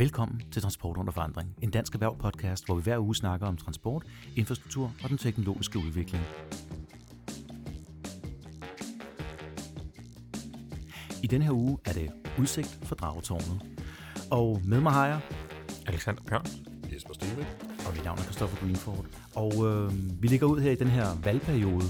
Velkommen til Transport under forandring, en dansk erhverv podcast, hvor vi hver uge snakker om transport, infrastruktur og den teknologiske udvikling. I denne her uge er det udsigt for Dragetårnet. Og med mig har jeg Alexander Bjørn. Jesper Stenbæk. og mit navn er Christoffer Greenford. Og øh, vi ligger ud her i den her valgperiode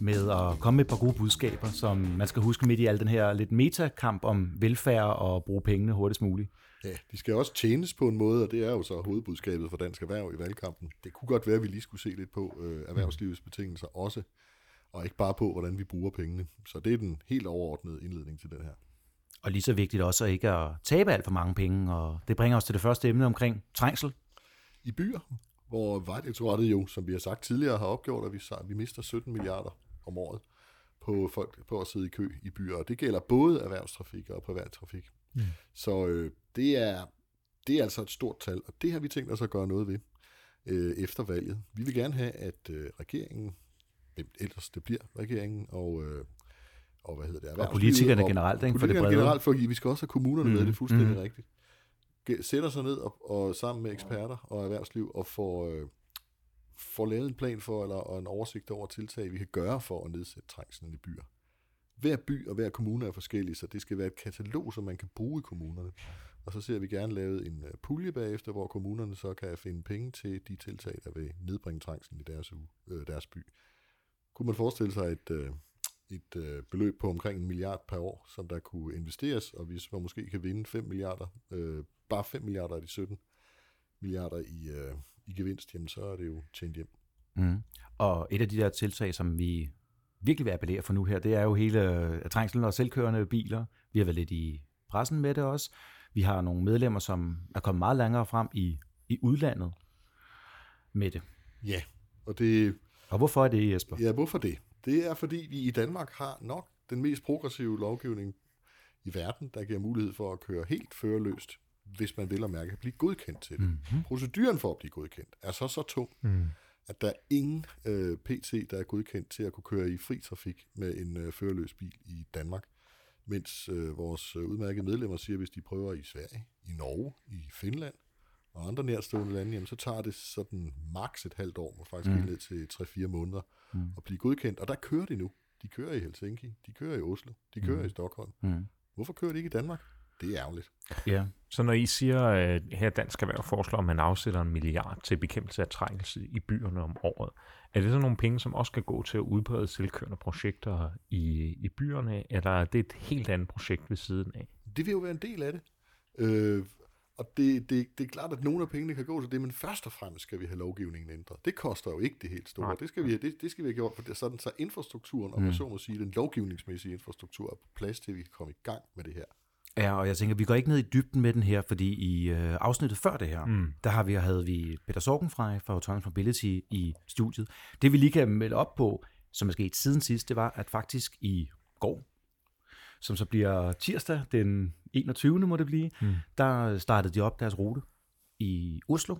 med at komme med et par gode budskaber, som man skal huske midt i al den her lidt metakamp om velfærd og bruge pengene hurtigst muligt. Ja, de skal også tjenes på en måde, og det er jo så hovedbudskabet for Dansk Erhverv i valgkampen. Det kunne godt være, at vi lige skulle se lidt på øh, erhvervslivets betingelser også, og ikke bare på, hvordan vi bruger pengene. Så det er den helt overordnede indledning til den her. Og lige så vigtigt også at ikke at tabe alt for mange penge, og det bringer os til det første emne omkring trængsel. I byer, hvor Vejdirektoratet jo, som vi har sagt tidligere, har opgjort, at vi, vi mister 17 milliarder om året på folk på at sidde i kø i byer, og det gælder både erhvervstrafik og privattrafik. Mm. Så øh, det, er, det er altså et stort tal, og det har vi tænkt os at gøre noget ved øh, efter valget. Vi vil gerne have, at øh, regeringen, hvem ellers det bliver regeringen, og, øh, og hvad hedder det, Og politikerne generelt, ikke, for det politikerne brede. generelt, for vi skal også have kommunerne med, Mhm, det er fuldstændig mhm. rigtigt. Sætter sig ned og, og sammen med eksperter og erhvervsliv og får, øh, får lavet en plan for, eller og en oversigt over tiltag, vi kan gøre for at nedsætte trængslen i byer. Hver by og hver kommune er forskellig, så det skal være et katalog, som man kan bruge i kommunerne. Og så ser vi gerne lavet en øh, pulje bagefter, hvor kommunerne så kan finde penge til de tiltag, der vil nedbringe trængslen i deres, uge, øh, deres by. Kunne man forestille sig et, øh, et øh, beløb på omkring en milliard per år, som der kunne investeres, og hvis man måske kan vinde 5 milliarder, øh, bare 5 milliarder af de 17 milliarder i, øh, i gevinst, jamen så er det jo tjent hjem. Mm. Og et af de der tiltag, som vi virkelig vil appellere for nu her, det er jo hele øh, trængslen og selvkørende biler. Vi har været lidt i pressen med det også. Vi har nogle medlemmer, som er kommet meget længere frem i, i udlandet med det. Ja, og det, Og hvorfor er det, Jesper? Ja, hvorfor det? Det er, fordi vi i Danmark har nok den mest progressive lovgivning i verden, der giver mulighed for at køre helt førerløst, hvis man vil at mærke at blive godkendt til det. Mm-hmm. Proceduren for at blive godkendt er så så tung, mm. at der er ingen øh, PT, der er godkendt til at kunne køre i fri trafik med en øh, førerløs bil i Danmark. Mens øh, vores øh, udmærkede medlemmer siger, at hvis de prøver i Sverige, i Norge, i Finland og andre nærstående lande, jamen, så tager det sådan maks et halvt år, og faktisk mm. helt ned til 3-4 måneder mm. at blive godkendt. Og der kører de nu. De kører i Helsinki, de kører i Oslo, de kører mm. i Stockholm. Mm. Hvorfor kører de ikke i Danmark? Det er ærgerligt. Ja. Så når I siger, at her Dansk Erhverv foreslår, at man afsætter en milliard til bekæmpelse af trængsel i byerne om året, er det så nogle penge, som også skal gå til at udbrede selvkørende projekter i, i byerne, eller er det et helt andet projekt ved siden af? Det vil jo være en del af det. Øh, og det, det, det er klart, at nogle af pengene kan gå til det, men først og fremmest skal vi have lovgivningen ændret. Det koster jo ikke det helt store. Nej. Det skal, vi, have- det, det skal vi have gjort, for det er sådan, så infrastrukturen, om man så må sige, den lovgivningsmæssige infrastruktur er på plads til, at vi kan komme i gang med det her. Ja, og jeg tænker, vi går ikke ned i dybden med den her, fordi i øh, afsnittet før det her, mm. der har vi, havde vi Peter Sorgenfrej fra Autonomous Mobility i studiet. Det vi lige kan melde op på, som er sket siden sidst, det var, at faktisk i går, som så bliver tirsdag den 21. må det blive, mm. der startede de op deres rute i Oslo.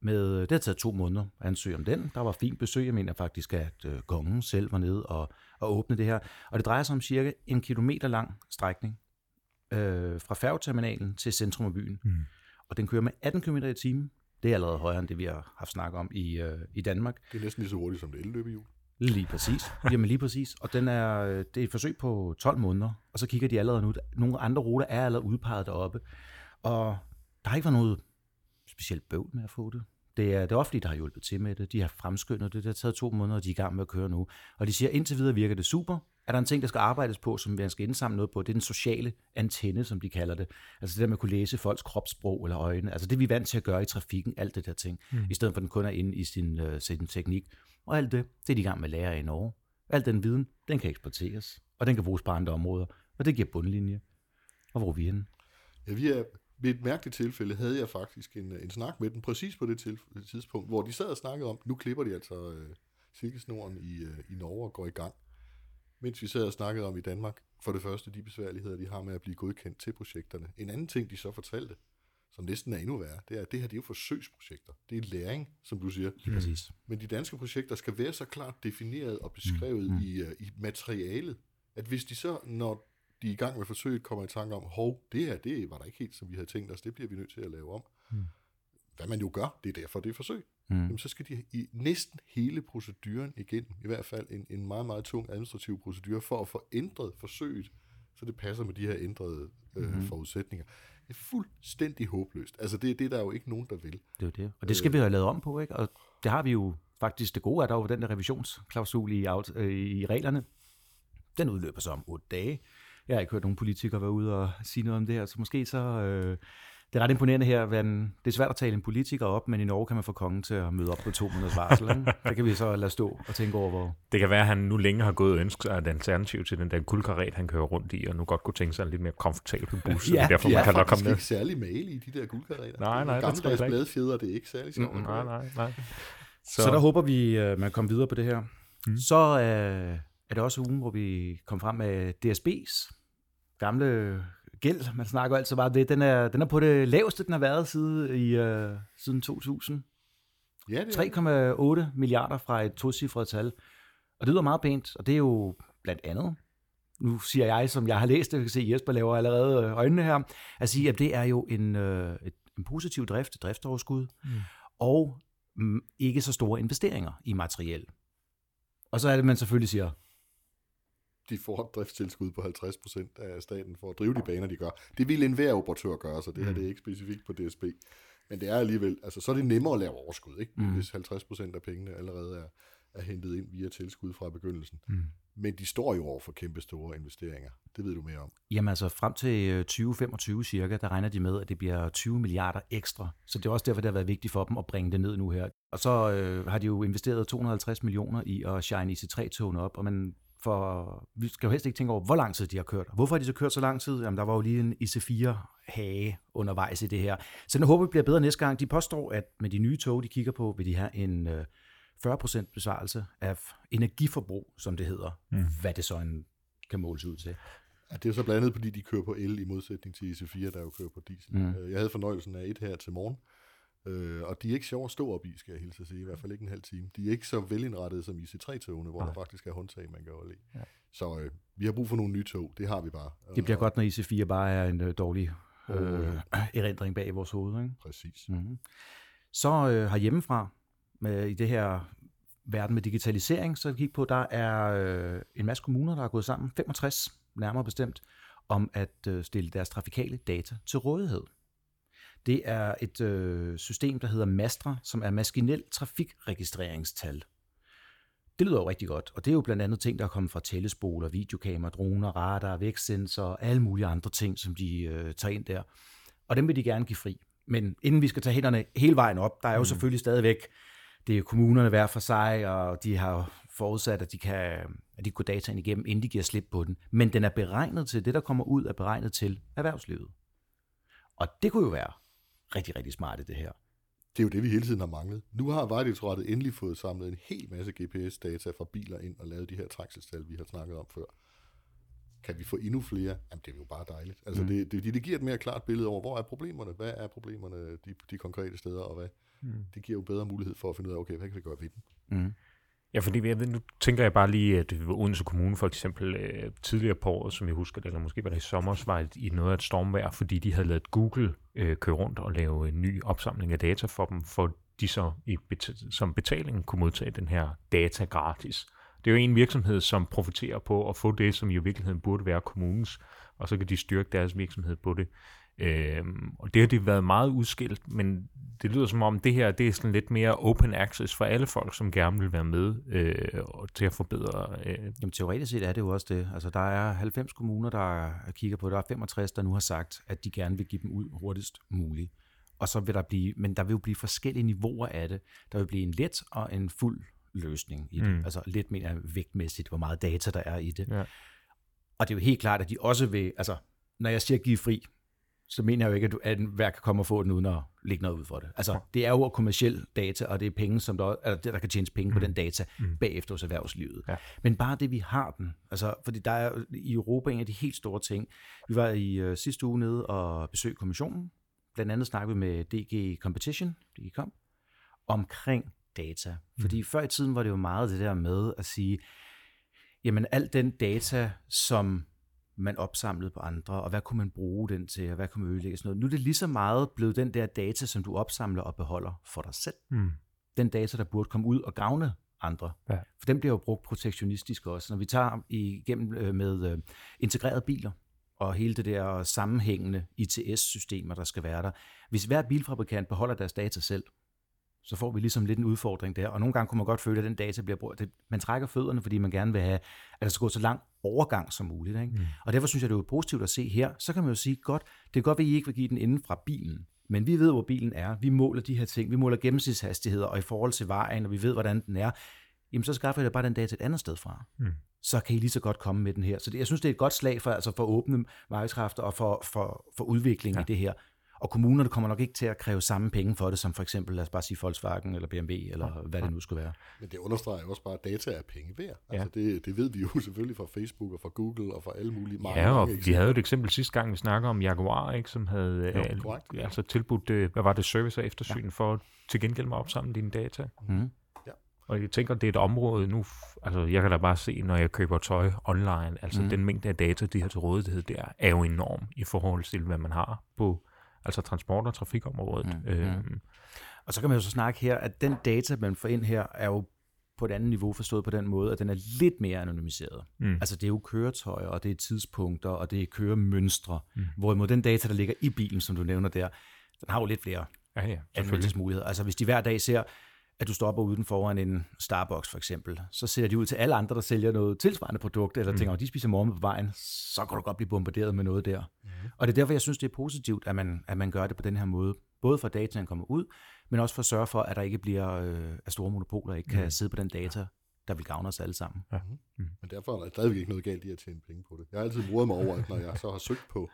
Med, det har taget to måneder at ansøge om den. Der var fint besøg. Jeg mener faktisk, at øh, kongen selv var nede og, og åbne det her. Og det drejer sig om cirka en kilometer lang strækning øh, fra færgeterminalen til centrum af byen. Mm. Og den kører med 18 km i timen. Det er allerede højere end det, vi har haft snak om i, øh, i Danmark. Det er næsten lige så hurtigt som det elløbehjul. Lige præcis. Jamen lige præcis. Og den er, øh, det er et forsøg på 12 måneder, og så kigger de allerede nu. Nogle andre ruter er allerede udpeget deroppe. Og der har ikke været noget specielt bøvl med at få det. Det er det offentlige, der har hjulpet til med det. De har fremskyndet det. Det har taget to måneder, og de er i gang med at køre nu. Og de siger, indtil videre virker det super. Er der en ting, der skal arbejdes på, som man skal indsamle noget på, det er den sociale antenne, som de kalder det. Altså det der med at kunne læse folks kropssprog eller øjne. Altså det, vi er vant til at gøre i trafikken, alt det der ting. Mm. I stedet for, at den kun er inde i sin, uh, sin teknik. Og alt det, det er de i gang med at lære i Norge. Al den viden, den kan eksporteres, og den kan bruges på andre områder, og det giver bundlinje. Og hvor er vi henne? Ja, vi er, ved et mærkeligt tilfælde havde jeg faktisk en, en snak med dem, præcis på det tidspunkt, hvor de sad og snakkede om, nu klipper de altså øh, silkesnoren i, øh, i Norge og går i gang. Mens vi sad og snakkede om i Danmark, for det første de besværligheder, de har med at blive godkendt til projekterne. En anden ting, de så fortalte, som næsten er endnu værre, det er, at det her det er jo forsøgsprojekter. Det er læring, som du siger. Lige præcis. Men de danske projekter skal være så klart defineret og beskrevet mm. i, uh, i materialet, at hvis de så, når de er i gang med forsøget, kommer i tanke om, hov, det her, det var der ikke helt, som vi havde tænkt os, det bliver vi nødt til at lave om. Mm. Hvad man jo gør, det er derfor, det er forsøg. Mm. Jamen, så skal de i næsten hele proceduren igennem, i hvert fald en, en meget, meget tung administrativ procedure, for at få ændret forsøget, så det passer med de her ændrede øh, mm. forudsætninger. Det er fuldstændig håbløst. Altså, det, det er der jo ikke nogen, der vil. Det er det. Og det skal øh, vi have lavet om på, ikke? Og det har vi jo faktisk det gode, at der var den der revisionsklausul i, øh, i reglerne. Den udløber så om otte dage. Jeg har ikke hørt nogen politikere være ude og sige noget om det her, så måske så... Øh, det er ret imponerende her. det er svært at tale en politiker op, men i Norge kan man få kongen til at møde op på to måneders varsel. Ikke? Det kan vi så lade stå og tænke over, hvor... Det kan være, at han nu længe har gået og ønsket sig et alternativ til den der guldkaret, han kører rundt i, og nu godt kunne tænke sig en lidt mere komfortabel bus. ja, derfor man kan nok komme ned. ikke særlig male i de der guldkareter. Nej, nej, det jeg bladfjeder, det er ikke særlig sjovt. Mm, nej, nej, nej. Så. så der håber vi, at man kommer videre på det her. Mm. Så øh, er det også ugen, hvor vi kom frem med DSB's gamle gæld. Man snakker altid bare om det. Den er, den er på det laveste, den har været siden, i, uh, siden 2000. Ja, 3,8 milliarder fra et tocifret tal. Og det lyder meget pænt, og det er jo blandt andet, nu siger jeg, som jeg har læst det, jeg kan se, Jesper laver allerede øh, øjnene her, at sige, at det er jo en, et, en positiv drift, et driftsoverskud, mm. og mm, ikke så store investeringer i materiel. Og så er det, man selvfølgelig siger, de får et driftstilskud på 50% af staten for at drive de baner, de gør. Det vil enhver operatør gøre, så det her mm. det er ikke specifikt på DSB. Men det er alligevel, altså så er det nemmere at lave overskud, ikke? Mm. hvis 50% af pengene allerede er, er hentet ind via tilskud fra begyndelsen. Mm. Men de står jo over for kæmpe store investeringer. Det ved du mere om. Jamen altså frem til 2025 øh, cirka, der regner de med, at det bliver 20 milliarder ekstra. Så det er også derfor, det har været vigtigt for dem at bringe det ned nu her. Og så øh, har de jo investeret 250 millioner i at shine IC3-togene op, og man for vi skal jo helst ikke tænke over, hvor lang tid de har kørt. Hvorfor har de så kørt så lang tid? Jamen, der var jo lige en IC4-hage undervejs i det her. Så jeg håber, det bliver bedre næste gang. De påstår, at med de nye tog, de kigger på, vil de have en 40% øh, besvarelse af energiforbrug, som det hedder. Mm. Hvad det så en, kan måles ud til. Ja, det er så blandt andet, fordi de kører på el i modsætning til IC4, der jo kører på diesel. Mm. Øh, jeg havde fornøjelsen af et her til morgen, Øh, og de er ikke sjove at stå op i, skal jeg hilse at sige, i hvert fald ikke en halv time. De er ikke så velindrettede som IC3-togene, hvor Nej. der faktisk er håndtag, man kan holde i. Ja. Så øh, vi har brug for nogle nye tog, det har vi bare. Det bliver og, godt, når IC4 bare er en øh, dårlig øh, erindring bag vores hoved. Ikke? Præcis. Mm-hmm. Så øh, har hjemmefra, med, i det her verden med digitalisering, så kigge på, der er øh, en masse kommuner, der er gået sammen, 65 nærmere bestemt, om at øh, stille deres trafikale data til rådighed. Det er et øh, system, der hedder Mastra, som er maskinel trafikregistreringstal. Det lyder jo rigtig godt, og det er jo blandt andet ting, der er kommet fra tællespoler, videokamera, droner, radar, vækstsensorer og alle mulige andre ting, som de øh, tager ind der. Og dem vil de gerne give fri. Men inden vi skal tage hænderne hele vejen op, der er jo mm. selvfølgelig stadigvæk, det er kommunerne hver for sig, og de har forudsat, at de kan at de kan gå dataen igennem, inden de giver slip på den. Men den er beregnet til, det der kommer ud er beregnet til erhvervslivet. Og det kunne jo være rigtig, rigtig smart i det her. Det er jo det, vi hele tiden har manglet. Nu har Vejdirektoratet endelig fået samlet en hel masse GPS-data fra biler ind og lavet de her trængselstal, vi har snakket om før. Kan vi få endnu flere? Jamen, det er jo bare dejligt. Altså, mm. det, det, det giver et mere klart billede over, hvor er problemerne, hvad er problemerne de, de konkrete steder, og hvad. Mm. Det giver jo bedre mulighed for at finde ud af, okay, hvad kan vi gøre ved dem? Mm. Ja, fordi jeg ved, nu tænker jeg bare lige, at Odense Kommune for eksempel øh, tidligere på året, som jeg husker det, eller måske var det i sommer, var i noget af et stormvejr, fordi de havde lavet Google øh, køre rundt og lave en ny opsamling af data for dem, for de så i bet- som betaling kunne modtage den her data gratis. Det er jo en virksomhed, som profiterer på at få det, som i virkeligheden burde være kommunens, og så kan de styrke deres virksomhed på det. Øhm, og det har det været meget udskilt, men det lyder som om det her det er sådan lidt mere open access for alle folk, som gerne vil være med øh, til at forbedre. Øh. Jamen teoretisk set er det jo også det. Altså der er 90 kommuner, der kigger på det. Der er 65, der nu har sagt, at de gerne vil give dem ud hurtigst muligt. Og så vil der blive, men der vil jo blive forskellige niveauer af det. Der vil blive en let og en fuld løsning i det. Mm. Altså lidt mere vægtmæssigt, hvor meget data der er i det. Ja. Og det er jo helt klart, at de også vil, altså når jeg siger give fri, så mener jeg jo ikke, at, du, at hver kan komme og få den uden at lægge noget ud for det. Altså, det er jo kommersiel data, og det er penge, som der, altså, der kan tjenes penge mm. på den data mm. bagefter hos erhvervslivet. Ja. Men bare det, vi har den, altså, fordi der er i Europa en af de helt store ting. Vi var i uh, sidste uge nede og besøgte kommissionen. Blandt andet snakkede vi med DG Competition, DG kom, omkring data. Mm. Fordi før i tiden var det jo meget det der med at sige, jamen al den data, som man opsamlede på andre, og hvad kunne man bruge den til, og hvad kunne man ødelægge sådan noget. Nu er det lige så meget blevet den der data, som du opsamler og beholder for dig selv. Mm. Den data, der burde komme ud og gavne andre. Ja. For den bliver jo brugt protektionistisk også. Når vi tager igennem øh, med øh, integrerede biler, og hele det der sammenhængende ITS-systemer, der skal være der. Hvis hver bilfabrikant beholder deres data selv, så får vi ligesom lidt en udfordring der. Og nogle gange kunne man godt føle, at den data bliver brugt. Man trækker fødderne, fordi man gerne vil have, at der skal gå så lang overgang som muligt. Ikke? Mm. Og derfor synes jeg, det er jo positivt at se her. Så kan man jo sige, godt, det kan godt at I ikke vil give den inden fra bilen. Men vi ved, hvor bilen er. Vi måler de her ting. Vi måler gennemsnitshastigheder, og i forhold til vejen, og vi ved, hvordan den er. Jamen, så skaffer jeg bare den data et andet sted fra. Mm. Så kan I lige så godt komme med den her. Så det, jeg synes, det er et godt slag for, altså for åbne markedskræfter og for, for, for udvikling ja. i det her. Og kommunerne kommer nok ikke til at kræve samme penge for det, som for eksempel, lad os bare sige Volkswagen eller BMW, eller ja. hvad det nu skulle være. Men det understreger jo også bare, at data er penge værd. Altså ja. det, det ved vi jo selvfølgelig fra Facebook og fra Google og fra alle mulige mange Ja, og mange vi havde jo et eksempel sidste gang, vi snakker om Jaguar, ikke, som havde jo, øh, altså tilbudt, øh, hvad var det, service og eftersyn ja. for til gengæld at opsamle dine data. Mm. Og jeg tænker, det er et område nu, altså jeg kan da bare se, når jeg køber tøj online, altså mm. den mængde af data, de har til rådighed der, er jo enorm i forhold til, hvad man har på altså transport- og trafikområdet. Mm. Øhm. Og så kan man jo så snakke her, at den data, man får ind her, er jo på et andet niveau forstået på den måde, at den er lidt mere anonymiseret. Mm. Altså det er jo køretøjer, og det er tidspunkter, og det er køremønstre. Mm. Hvorimod den data, der ligger i bilen, som du nævner der, den har jo lidt flere ja, ja, anvendelsesmuligheder. Altså hvis de hver dag ser, at du stopper uden foran en Starbucks for eksempel, så ser de ud til alle andre, der sælger noget tilsvarende produkt, eller mm. tænker, at de spiser morgen på vejen, så kan du godt blive bombarderet med noget der. Mm. Og det er derfor, jeg synes, det er positivt, at man, at man gør det på den her måde. Både for dataen kommer ud, men også for at sørge for, at der ikke bliver øh, at store monopoler ikke kan mm. sidde på den data, der vil gavne os alle sammen. Ja. Mm. Men derfor er der stadigvæk ikke noget galt i at tjene penge på det. Jeg har altid modet mig over, at når jeg så har søgt på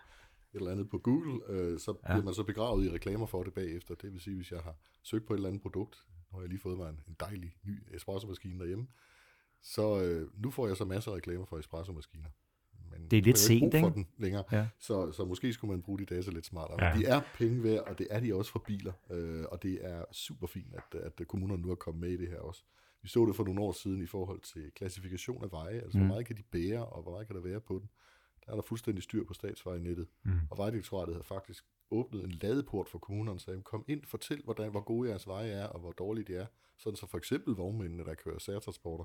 eller andet på Google, øh, så ja. bliver man så begravet i reklamer for det bagefter. Det vil sige, hvis jeg har søgt på et eller andet produkt, nu har jeg lige fået mig en, en dejlig ny espresso-maskine derhjemme, så øh, nu får jeg så masser af reklamer for espresso-maskiner. Men det er lidt sent, ikke? den længere. Ja. Så, så måske skulle man bruge de data lidt smartere. Ja. Men de er penge værd, og det er de også for biler. Øh, og det er super fint, at, at kommunerne nu er kommet med i det her også. Vi så det for nogle år siden i forhold til klassifikation af veje, altså mm. hvor meget kan de bære, og hvor meget kan der være på den. Er der fuldstændig styr på statsvejnettet. Mm. Og Vejdirektoratet har faktisk åbnet en ladeport for kommunerne, og sagde, kom ind, fortæl, hvordan, hvor gode jeres veje er, og hvor dårlige de er. Sådan så for eksempel vognmændene, der kører særtransporter,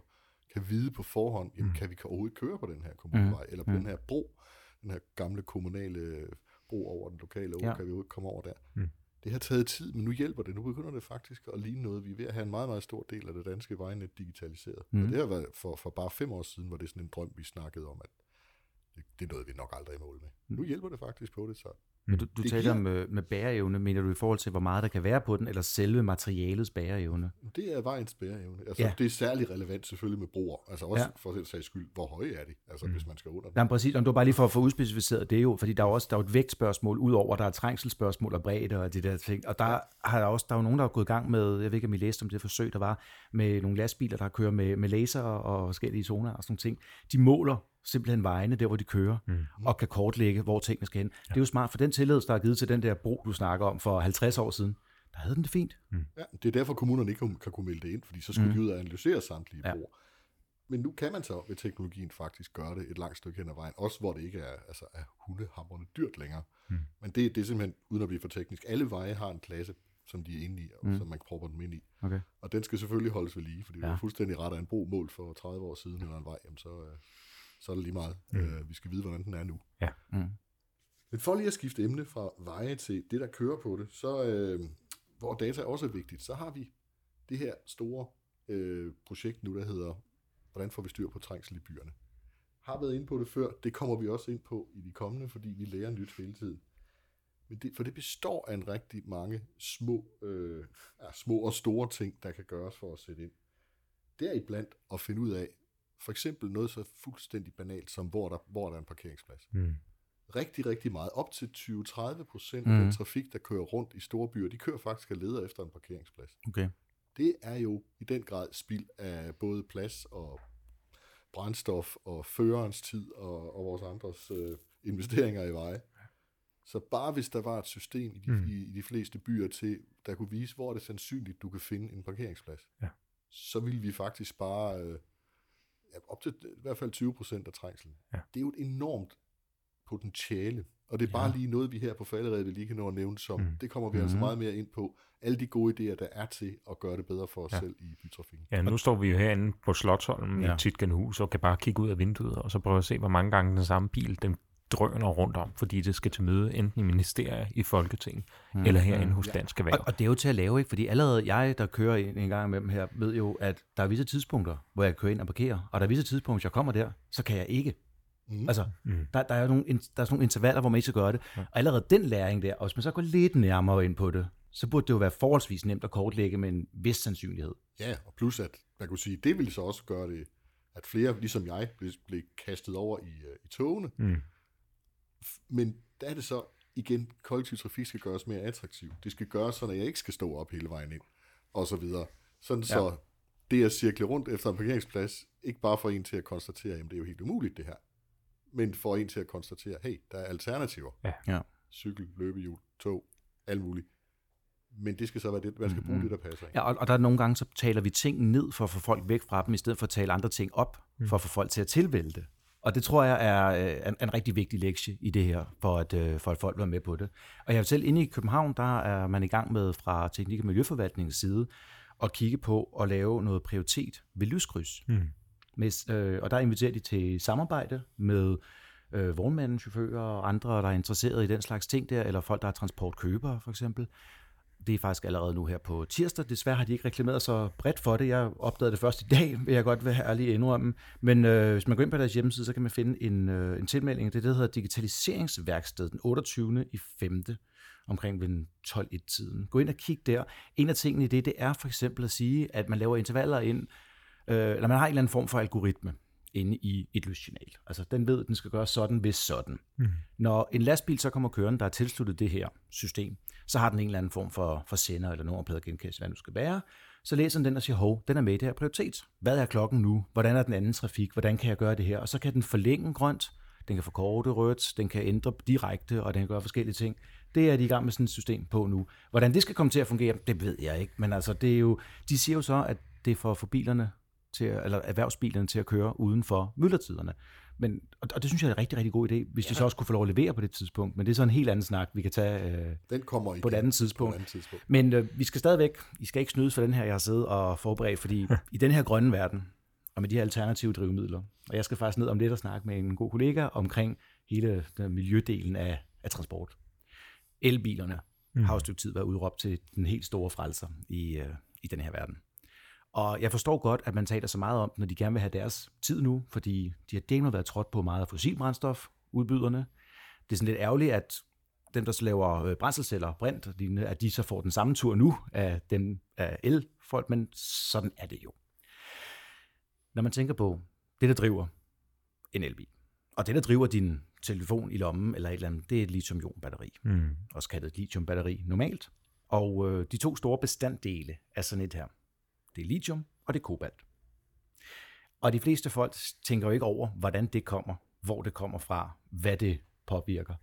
kan vide på forhånd, jamen, mm. kan vi overhovedet køre på den her kommunevej, mm. eller på mm. den her bro, den her gamle kommunale bro over den lokale å, ja. kan vi overhovedet komme over der. Mm. Det har taget tid, men nu hjælper det. Nu begynder det faktisk at ligne noget. Vi er ved at have en meget, meget stor del af det danske vejnet digitaliseret. Mm. Og det har været for, for bare fem år siden, var det sådan en drøm, vi snakkede om, at det, det nåede vi nok aldrig i mål med. Mm. Nu hjælper det faktisk på det, så men du, du taler giver... om øh, med bæreevne, mener du i forhold til, hvor meget der kan være på den, eller selve materialets bæreevne? Det er vejens bæreevne. Altså, ja. Det er særlig relevant selvfølgelig med broer. Altså også ja. for at sige skyld, hvor høje er de, altså, mm. hvis man skal under dem. Jamen præcis, og du bare lige for at få udspecificeret det jo, fordi der er også der er et vægtspørgsmål, udover der er trængselsspørgsmål og bredde og det der ting. Og der ja. har der også der er jo nogen, der har gået i gang med, jeg ved ikke, om I læste om det forsøg, der var, med nogle lastbiler, der kører med, med laser og forskellige zoner og sådan nogle ting. De måler simpelthen vejene, der hvor de kører, mm. og kan kortlægge, hvor tingene skal hen. Ja. Det er jo smart, for den tilladelse, der er givet til den der bro, du snakker om for 50 år siden, der havde den det fint. Mm. Ja, det er derfor, kommunerne ikke kan, kan kunne melde det ind, fordi så skulle mm. de ud og analysere samtlige ja. broer. Men nu kan man så ved teknologien faktisk gøre det et langt stykke hen ad vejen, også hvor det ikke er, altså, er hundehamrende dyrt længere. Mm. Men det, det er simpelthen, uden at blive for teknisk, alle veje har en klasse, som de er inde i, og mm. som man propper dem ind i. Okay. Og den skal selvfølgelig holdes ved lige, fordi ja. det er fuldstændig ret af en bro mål for 30 år siden eller en vej, jamen så, øh, så er det lige meget. Mm. Øh, vi skal vide, hvordan den er nu. Ja. Mm. Men for lige at skifte emne fra veje til det, der kører på det, så øh, hvor data også er vigtigt, så har vi det her store øh, projekt nu, der hedder, hvordan får vi styr på trængsel i byerne. Har været inde på det før, det kommer vi også ind på i de kommende, fordi vi lærer nyt hele tiden. Men det, for det består af en rigtig mange små, øh, ja, små og store ting, der kan gøres for at sætte ind. Det er at finde ud af, for eksempel noget så fuldstændig banalt som, hvor der, hvor der er en parkeringsplads. Mm. Rigtig, rigtig meget. Op til 20-30 procent mm. af den trafik, der kører rundt i store byer, de kører faktisk og leder efter en parkeringsplads. Okay. Det er jo i den grad spild af både plads og brændstof og førerens tid og, og vores andres øh, investeringer i veje. Så bare hvis der var et system i de, mm. i, i de fleste byer til, der kunne vise, hvor er det sandsynligt, du kan finde en parkeringsplads, ja. så ville vi faktisk bare øh, op til i hvert fald 20 procent af trængselen. Ja. Det er jo et enormt potentiale. Og det er bare Ja. lige noget, vi her på falderedet lige kan nå at nævne som. Mm. Det kommer vi altså Mhm. meget mere ind på. Alle de gode idéer, der er til at gøre det bedre for os Ja. selv i bytrafikken. Ja, nu står vi jo herinde på Slottholm ja. Ja. i Titgenhus og kan bare kigge ud af vinduet og så prøve at se, hvor mange gange den samme bil, den drøner rundt om, fordi det skal til møde enten i ministerier, i Folketing, mm. eller herinde hos Ja. Dansk Og, Erhverv. og det er jo til at lave, ikke? Fordi allerede jeg, der kører ind en gang med dem her, ved jo, at der er visse tidspunkter, hvor jeg kører ind og parkerer. Og der er visse tidspunkter, hvis jeg kommer der, så kan jeg ikke. Mm. Altså, Mm. der, der, er nogle, in- der er sådan nogle intervaller, hvor man ikke skal gøre det. Ja. Og allerede den læring der, og hvis man så går lidt nærmere ind på det, så burde det jo være forholdsvis nemt at kortlægge med en vis sandsynlighed. Ja, og plus at, man kunne sige, det ville så også gøre det, at flere, ligesom jeg, blev, blev kastet over i, øh, i togene. Mm. Men der er det så, igen, kollektiv trafik skal gøres mere attraktiv. Det skal gøres sådan, at jeg ikke skal stå op hele vejen ind, og så videre. Sådan ja. så det at cirkle rundt efter en parkeringsplads, ikke bare for en til at konstatere, at det er jo helt umuligt det her, men for en til at konstatere, hey, der er alternativer. Ja. Ja. Cykel, løbehjul, tog, alt muligt. Men det skal så være det, man skal bruge Mhm. det, der passer ind. Ja, og, og der er nogle gange, så taler vi ting ned for at få folk væk fra dem, i stedet for at tale andre ting op, Mm. for at få folk til at tilvælge det. Og det tror jeg er øh, en, en rigtig vigtig lektie i det her, for at, øh, for at folk var med på det. Og jeg selv inde i København, der er man i gang med fra Teknik- og Miljøforvaltningens side at kigge på at lave noget prioritet ved lyskryds. Mm. Med, øh, og der inviterer de til samarbejde med øh, vognmænd, chauffører og andre, der er interesseret i den slags ting der, eller folk, der er transportkøbere for eksempel. Det er faktisk allerede nu her på tirsdag. Desværre har de ikke reklameret så bredt for det. Jeg opdagede det først i dag, vil jeg godt være ærlig indrømme. Men øh, hvis man går ind på deres hjemmeside, så kan man finde en, øh, en tilmelding. Det er det, der hedder Digitaliseringsværksted den 28. i 5. omkring ved 12.1-tiden. Gå ind og kig der. En af tingene i det, det er for eksempel at sige, at man laver intervaller ind, øh, eller man har en eller anden form for algoritme inde i et lyssignal. Altså den ved, at den skal gøre sådan, hvis sådan. Mm. Når en lastbil så kommer kørende, der er tilsluttet det her system, så har den en eller anden form for, for sender eller nummerplade genkendelse, hvad nu skal være. Så læser den den og siger, hov, den er med i det her prioritet. Hvad er klokken nu? Hvordan er den anden trafik? Hvordan kan jeg gøre det her? Og så kan den forlænge grønt, den kan forkorte rødt, den kan ændre direkte, og den kan gøre forskellige ting. Det er de i gang med sådan et system på nu. Hvordan det skal komme til at fungere, det ved jeg ikke. Men altså, det er jo, de siger jo så, at det er for at få bilerne til, at- eller erhvervsbilerne til at køre uden for myldretiderne. Men, og, og det synes jeg er en rigtig, rigtig god idé, hvis ja. de så også kunne få lov at levere på det tidspunkt. Men det er så en helt anden snak, vi kan tage øh, Den kommer igen på et andet på et tidspunkt. andet tidspunkt. Men øh, vi skal stadigvæk, I skal ikke snydes for den her, jeg har siddet og forberedt, fordi i den her grønne verden, og med de her alternative drivmidler, og jeg skal faktisk ned om lidt og snakke med en god kollega omkring hele den miljødelen af, af transport. Elbilerne mm. har jo et stykke tid været udråbt til den helt store frelser i, øh, i den her verden. Og jeg forstår godt, at man taler så meget om, når de gerne vil have deres tid nu, fordi de har delt været trådt på meget af fossilbrændstof, udbyderne. Det er sådan lidt ærgerligt, at dem, der så laver øh, brændselsceller, brint og lignende, at de så får den samme tur nu af dem af elfolk, men sådan er det jo. Når man tænker på det, der driver en elbil, og det, der driver din telefon i lommen eller et eller andet, det er et lithium-ion-batteri, Mm. også kaldet et lithium-batteri normalt. Og øh, de to store bestanddele af sådan et her, det er lithium og det er kobalt. Og de fleste folk tænker jo ikke over, hvordan det kommer, hvor det kommer fra, hvad det påvirker.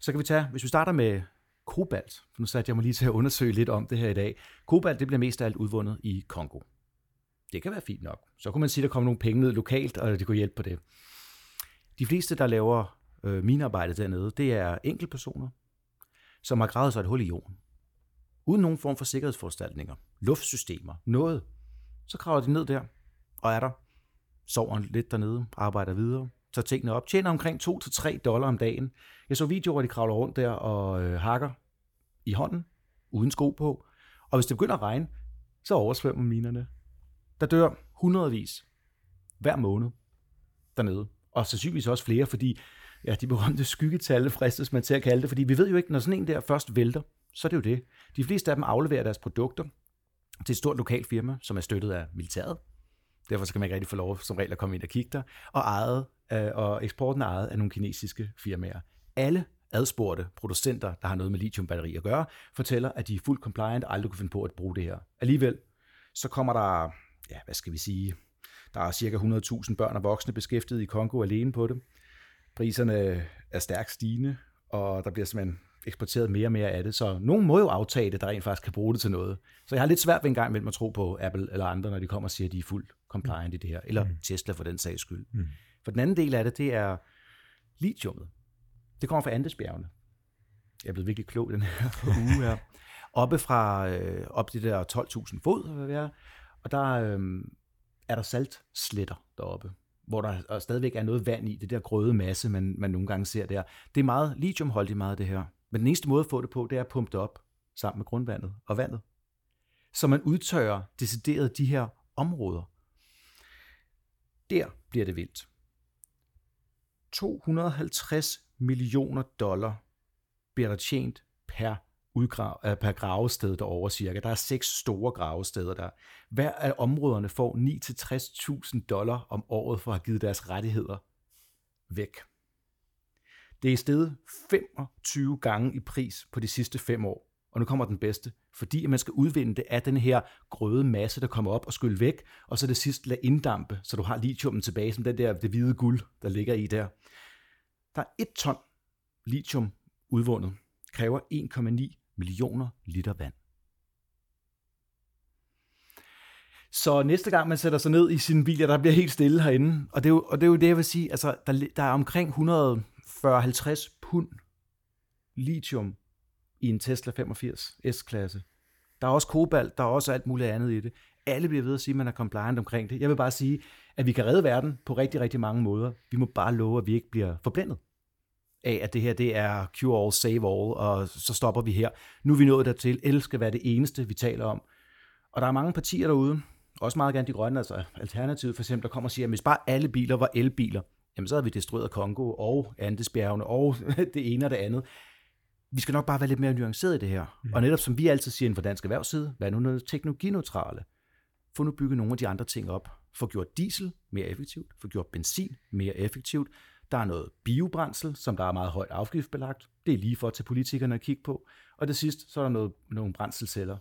Så kan vi tage, hvis vi starter med kobalt, for nu satte jeg mig lige til at undersøge lidt om det her i dag. Kobalt, det bliver mest af alt udvundet i Kongo. Det kan være fint nok. Så kunne man sige, at der kommer nogle penge ned lokalt, og det kunne hjælpe på det. De fleste, der laver øh, minearbejde dernede, det er enkeltpersoner, som har gravet sig et hul i jorden. Uden nogen form for sikkerhedsforanstaltninger, luftsystemer, noget. Så graver de ned der, og er der, sover lidt dernede, arbejder videre, tager tingene op, tjener omkring 2-3 dollar om dagen. Jeg så videoer, hvor de kravler rundt der og øh, hakker i hånden, uden sko på. Og hvis det begynder at regne, så oversvømmer minerne. Der dør hundredvis hver måned dernede. Og sandsynligvis også flere, fordi ja, de berømte skyggetal fristes man til at kalde det, fordi vi ved jo ikke, når sådan en der først vælter, så er det jo det. De fleste af dem afleverer deres produkter til et stort lokalt firma, som er støttet af militæret. Derfor så kan man ikke rigtig få lov som regel at komme ind og kigge der. Og, ejet, øh, og eksporten er ejet af nogle kinesiske firmaer. Alle adspurgte producenter, der har noget med lithiumbatteri at gøre, fortæller, at de er fuldt compliant og aldrig kunne finde på at bruge det her. Alligevel, så kommer der, ja, hvad skal vi sige, der er cirka 100.000 børn og voksne beskæftiget i Kongo alene på det. Priserne er stærkt stigende, og der bliver simpelthen eksporteret mere og mere af det, så nogen må jo aftage det, der rent faktisk kan bruge det til noget. Så jeg har lidt svært ved en gang imellem at tro på Apple eller andre, når de kommer og siger, at de er fuldt compliant i det her, eller Tesla for den sags skyld. Mm. For den anden del af det, det er lithiumet. Det kommer fra Andesbjergene. Jeg er blevet virkelig klog den her uge her. Oppe fra øh, op de der 12.000 fod, hvad det er, og der øh, er der saltsletter deroppe, hvor der stadigvæk er noget vand i, det der grøde masse, man, man nogle gange ser der. Det er meget lithiumholdigt meget det her. Men den eneste måde at få det på, det er at pumpe det op sammen med grundvandet og vandet. Så man udtørrer decideret de her områder. Der bliver det vildt. 250 millioner dollar bliver der tjent per, udgrav, øh, per gravested derovre cirka. Der er seks store gravesteder der. Hver af områderne får 9-60.000 dollar om året for at have givet deres rettigheder væk. Det er steget 25 gange i pris på de sidste fem år. Og nu kommer den bedste. Fordi man skal udvinde det af den her grøde masse, der kommer op og skylle væk, og så det sidst lade inddampe, så du har lithiumen tilbage, som den der, det hvide guld, der ligger i der. Der er et ton lithium udvundet, kræver 1,9 millioner liter vand. Så næste gang man sætter sig ned i sin bil, ja, der bliver helt stille herinde, og det er jo, og det, er jo det, jeg vil sige, altså, der, der er omkring 100, 40-50 pund lithium i en Tesla 85 S-klasse. Der er også kobalt, der er også alt muligt andet i det. Alle bliver ved at sige, at man er compliant omkring det. Jeg vil bare sige, at vi kan redde verden på rigtig, rigtig mange måder. Vi må bare love, at vi ikke bliver forblændet af, at det her det er cure all, save all, og så stopper vi her. Nu er vi nået dertil. El skal være det eneste, vi taler om. Og der er mange partier derude, også meget gerne de grønne, altså Alternativet for eksempel, der kommer og siger, at hvis bare alle biler var elbiler, jamen så havde vi destrueret Kongo og Andesbjergene og det ene og det andet vi skal nok bare være lidt mere nuanceret i det her. Mm. Og netop som vi altid siger inden for dansk erhvervsside, hvad nu noget teknologineutrale? Få nu bygget nogle af de andre ting op. Få gjort diesel mere effektivt, få gjort benzin mere effektivt. Der er noget biobrændsel, som der er meget højt afgiftbelagt. Det er lige for til politikerne at kigge på. Og det sidste, så er der noget, nogle brændselsceller.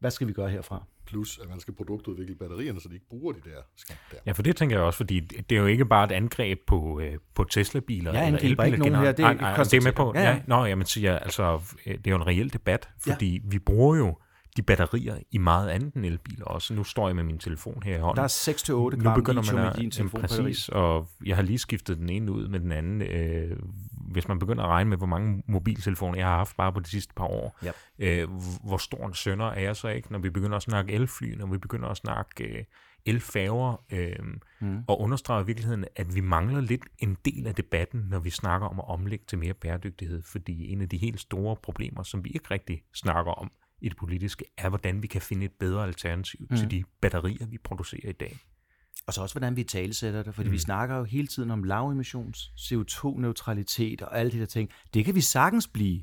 Hvad skal vi gøre herfra? Plus, at man skal produktudvikle batterierne, så de ikke bruger de der skab der. Ja, for det tænker jeg også, fordi det er jo ikke bare et angreb på, øh, på Tesla-biler. Jeg angriber ikke nogen her, det er, nej, nej, det er med på. Ja, ja. ja. Nå, jamen, siger, altså, det er jo en reel debat, fordi ja. vi bruger jo de batterier i meget andet end elbiler også. Nu står jeg med min telefon her i hånden. Der er 6-8 gram nu begynder man at, i din telefon. Præcis, og jeg har lige skiftet den ene ud med den anden. Øh, hvis man begynder at regne med, hvor mange mobiltelefoner jeg har haft bare på de sidste par år, yep. øh, hvor stor en sønder er jeg så ikke, når vi begynder at snakke elfly, når vi begynder at snakke øh, elfærger, øh, mm. og understreger i virkeligheden, at vi mangler lidt en del af debatten, når vi snakker om at omlægge til mere bæredygtighed, fordi en af de helt store problemer, som vi ikke rigtig snakker om i det politiske, er, hvordan vi kan finde et bedre alternativ mm. til de batterier, vi producerer i dag. Og så også, hvordan vi talesætter det, fordi mm. vi snakker jo hele tiden om lavemissions, CO2-neutralitet og alle de der ting. Det kan vi sagtens blive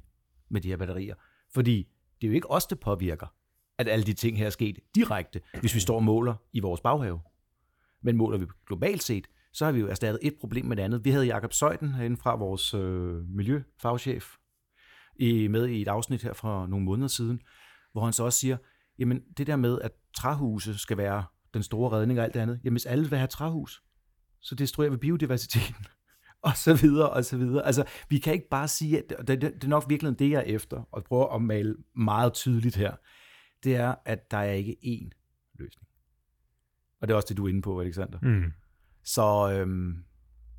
med de her batterier, fordi det er jo ikke os, der påvirker, at alle de ting her er sket direkte, hvis vi står og måler i vores baghave. Men måler vi globalt set, så har vi jo erstattet et problem med det andet. Vi havde Jakob Søjden herinde fra vores øh, miljøfagchef i, med i et afsnit her fra nogle måneder siden, hvor han så også siger, jamen det der med, at træhuse skal være den store redning og alt det andet, jamen hvis alle vil have træhus, så destruerer vi biodiversiteten, og så videre, og så videre. Altså, vi kan ikke bare sige, at det, det, det er nok virkelig det, jeg er efter, og prøver at male meget tydeligt her, det er, at der er ikke én løsning. Og det er også det, du er inde på, Alexander. Mm. Så øhm,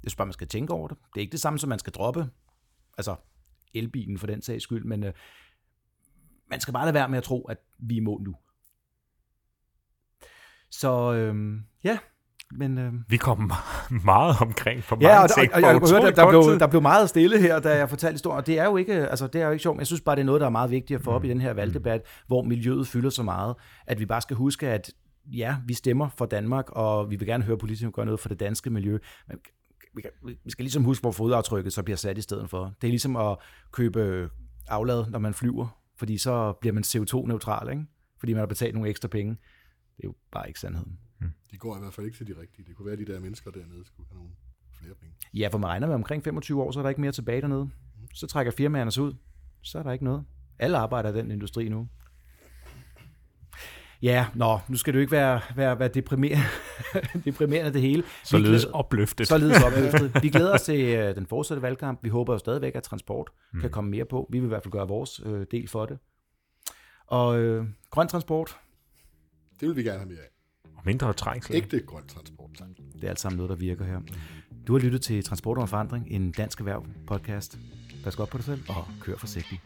jeg synes bare, man skal tænke over det. Det er ikke det samme, som man skal droppe. Altså, elbilen for den sags skyld, men øh, man skal bare lade være med at tro, at vi er mål nu. Så øhm, ja, men, øhm, vi kom meget omkring på ja, og, og, og, jeg hørte, der, der, blev, der blev meget stille her, da jeg fortalte historien, og det er jo ikke, altså, det er jo ikke sjovt, men jeg synes bare, det er noget, der er meget vigtigt at få op mm. i den her valgdebat, hvor miljøet fylder så meget, at vi bare skal huske, at ja, vi stemmer for Danmark, og vi vil gerne høre politikere gøre noget for det danske miljø, men vi, kan, vi skal ligesom huske, hvor fodaftrykket så bliver sat i stedet for. Det er ligesom at købe aflad, når man flyver, fordi så bliver man CO2-neutral, ikke? fordi man har betalt nogle ekstra penge. Det er jo bare ikke sandheden. Hmm. De går i hvert fald ikke til de rigtige. Det kunne være, at de der mennesker dernede skulle have nogle flere penge. Ja, for man regner med omkring 25 år, så er der ikke mere tilbage dernede. Hmm. Så trækker firmaerne sig ud. Så er der ikke noget. Alle arbejder i den industri nu. Ja, nå, nu skal du ikke være, være, være deprimerende, deprimerende det hele. Således opløftet. Således opløftet. Vi glæder os til uh, den fortsatte valgkamp. Vi håber jo stadigvæk, at transport mm. kan komme mere på. Vi vil i hvert fald gøre vores uh, del for det. Og uh, grøn transport. Det vil vi gerne have mere af. Og mindre trængsel. Ægte grøn transport. Det er alt sammen noget, der virker her. Du har lyttet til Transport og Forandring, en dansk erhverv podcast. Pas godt på dig selv, og kør forsigtigt.